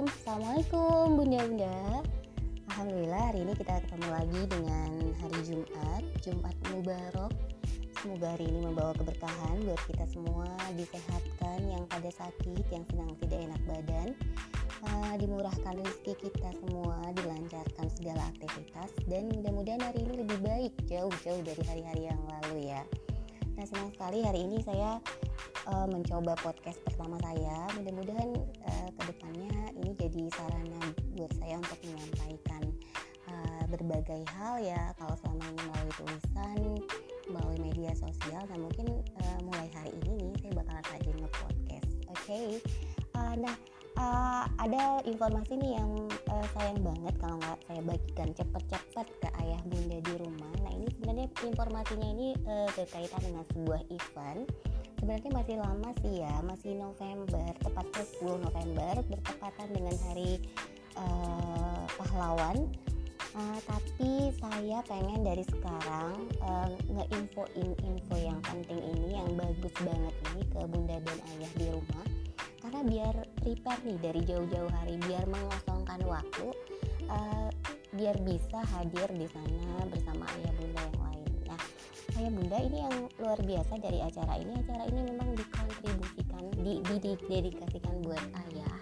Bismillahirrahmanirrahim Assalamualaikum bunda-bunda. Alhamdulillah hari ini kita ketemu lagi dengan hari Jumat Jumat Mubarak. Semoga hari ini membawa keberkahan buat kita semua Disehatkan yang pada sakit, yang sedang tidak enak badan uh, Dimurahkan rezeki kita semua Dilancarkan segala aktivitas Dan mudah-mudahan hari ini lebih baik Jauh-jauh dari hari-hari yang lalu ya Nah senang sekali hari ini saya uh, mencoba podcast pertama saya. Mudah-mudahan uh, ke depannya ini jadi sarana buat saya untuk menyampaikan uh, berbagai hal ya. Kalau selama ini melalui tulisan melalui media sosial nah mungkin uh, mulai hari ini nih saya bakalan rajin nge-podcast. Oke? Okay? uh, nah uh, ada informasi nih yang uh, sayang banget kalau nggak saya bagikan cepet-cepet ke ayah bunda di rumah sebenarnya informasinya ini uh, berkaitan dengan sebuah event. Sebenarnya masih lama sih ya masih November tepatnya 10 November bertepatan dengan hari uh, pahlawan. Uh, tapi saya pengen dari sekarang uh, ngeinfoin info yang penting ini yang bagus banget ini ke bunda dan ayah di rumah. Karena biar prepare nih dari jauh-jauh hari biar mengosongkan waktu uh, biar bisa hadir di sana bersama ayah bunda yang lain nah ayah bunda ini yang luar biasa dari acara ini. Acara ini memang dikontribusikan di, di, didedikasikan buat ayah.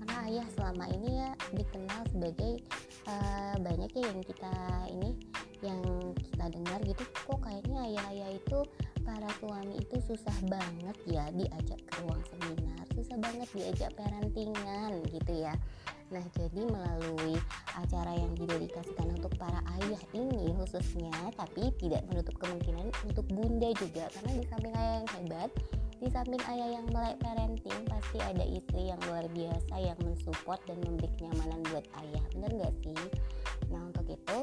Karena ayah selama ini ya dikenal sebagai uh, banyak ya yang kita ini yang kita dengar gitu kok kayaknya ayah-ayah itu para suami itu susah banget ya diajak ke ruang seminar susah banget diajak parentingan gitu ya Nah, jadi melalui acara yang didedikasikan untuk para ayah ini khususnya, tapi tidak menutup kemungkinan untuk bunda juga, karena di samping ayah yang hebat, di samping ayah yang melek parenting, pasti ada istri yang luar biasa yang mensupport dan memberi kenyamanan buat ayah. Bener gak sih? Nah, untuk itu,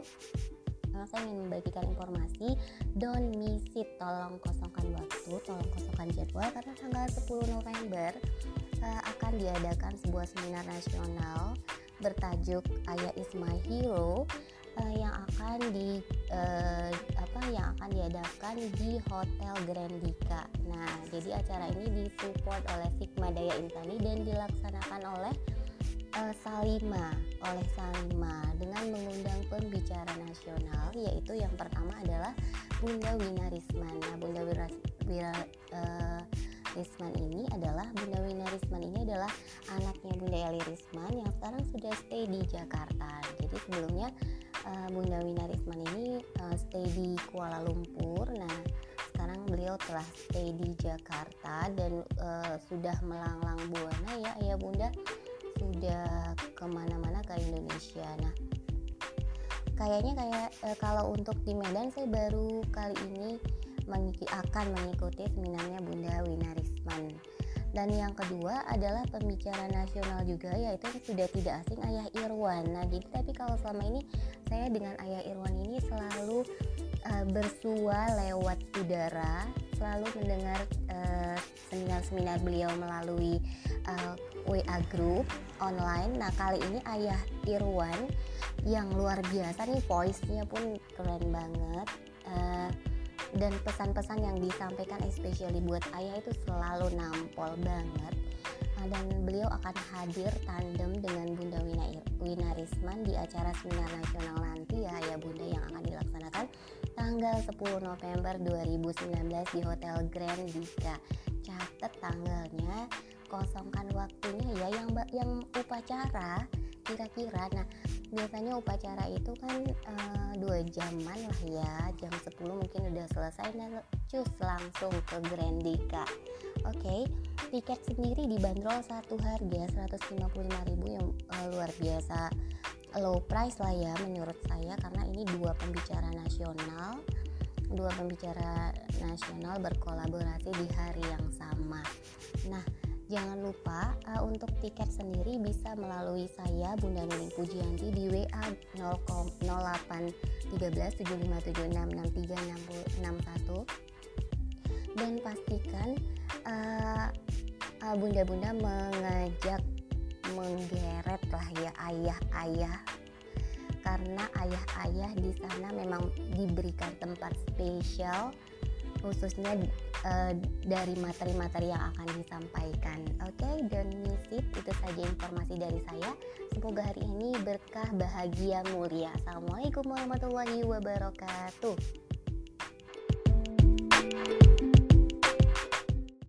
saya ingin membagikan informasi don't miss it tolong kosongkan waktu tolong kosongkan jadwal karena tanggal 10 November uh, akan diadakan sebuah seminar nasional bertajuk Ayah is my hero uh, yang akan di uh, apa yang akan diadakan di Hotel Grandika. Nah, jadi acara ini disupport oleh Sigma Daya Insani dan dilaksanakan oleh uh, Salima, oleh Salima dengan mengundang pembicara nasional yaitu yang pertama adalah Bunda Wina Risman. Nah, Bunda Wina, Wina uh, ini adalah Bunda Wina adalah anaknya Bunda Eli Risman yang sekarang sudah stay di Jakarta. Jadi sebelumnya uh, Bunda Wina Risman ini uh, stay di Kuala Lumpur. Nah sekarang beliau telah stay di Jakarta dan uh, sudah melanglang buana ya ayah bunda sudah ke mana-mana ke Indonesia. Nah kayaknya kayak e, kalau untuk di Medan saya baru kali ini mengikuti, akan mengikuti seminarnya Bunda Winarisman. Dan yang kedua adalah pembicara nasional juga yaitu sudah tidak asing Ayah Irwan. Nah, jadi tapi kalau selama ini saya dengan Ayah Irwan ini selalu uh, bersua lewat udara, selalu mendengar uh, seminar-seminar beliau melalui uh, WA group online. Nah, kali ini Ayah Irwan yang luar biasa nih voice-nya pun keren banget. Uh, dan pesan-pesan yang disampaikan especially buat ayah itu selalu nampol banget. Uh, dan beliau akan hadir tandem dengan Bunda Wina, Wina Risman di acara seminar nasional nanti ya ya Bunda yang akan dilaksanakan tanggal 10 November 2019 di Hotel Grand Dika catat tanggalnya kosongkan waktunya ya yang yang upacara kira-kira. Nah biasanya upacara itu kan uh, dua jaman lah ya. Jam 10 mungkin udah selesai dan cus langsung ke Grandika oke okay. tiket sendiri dibanderol satu harga 155.000 yang uh, luar biasa. Low price lah ya menurut saya karena ini dua pembicara nasional. Dua pembicara nasional berkolaborasi di hari yang sama. Nah Jangan lupa uh, untuk tiket sendiri bisa melalui saya Bunda Nuning Pujianti di WA 081375766361 dan pastikan uh, uh, bunda-bunda mengajak menggeret lah ya ayah-ayah. Karena ayah-ayah di sana memang diberikan tempat spesial khususnya uh, dari materi-materi yang akan disampaikan. Oke, okay? don't miss sedikit itu saja informasi dari saya semoga hari ini berkah bahagia mulia assalamualaikum warahmatullahi wabarakatuh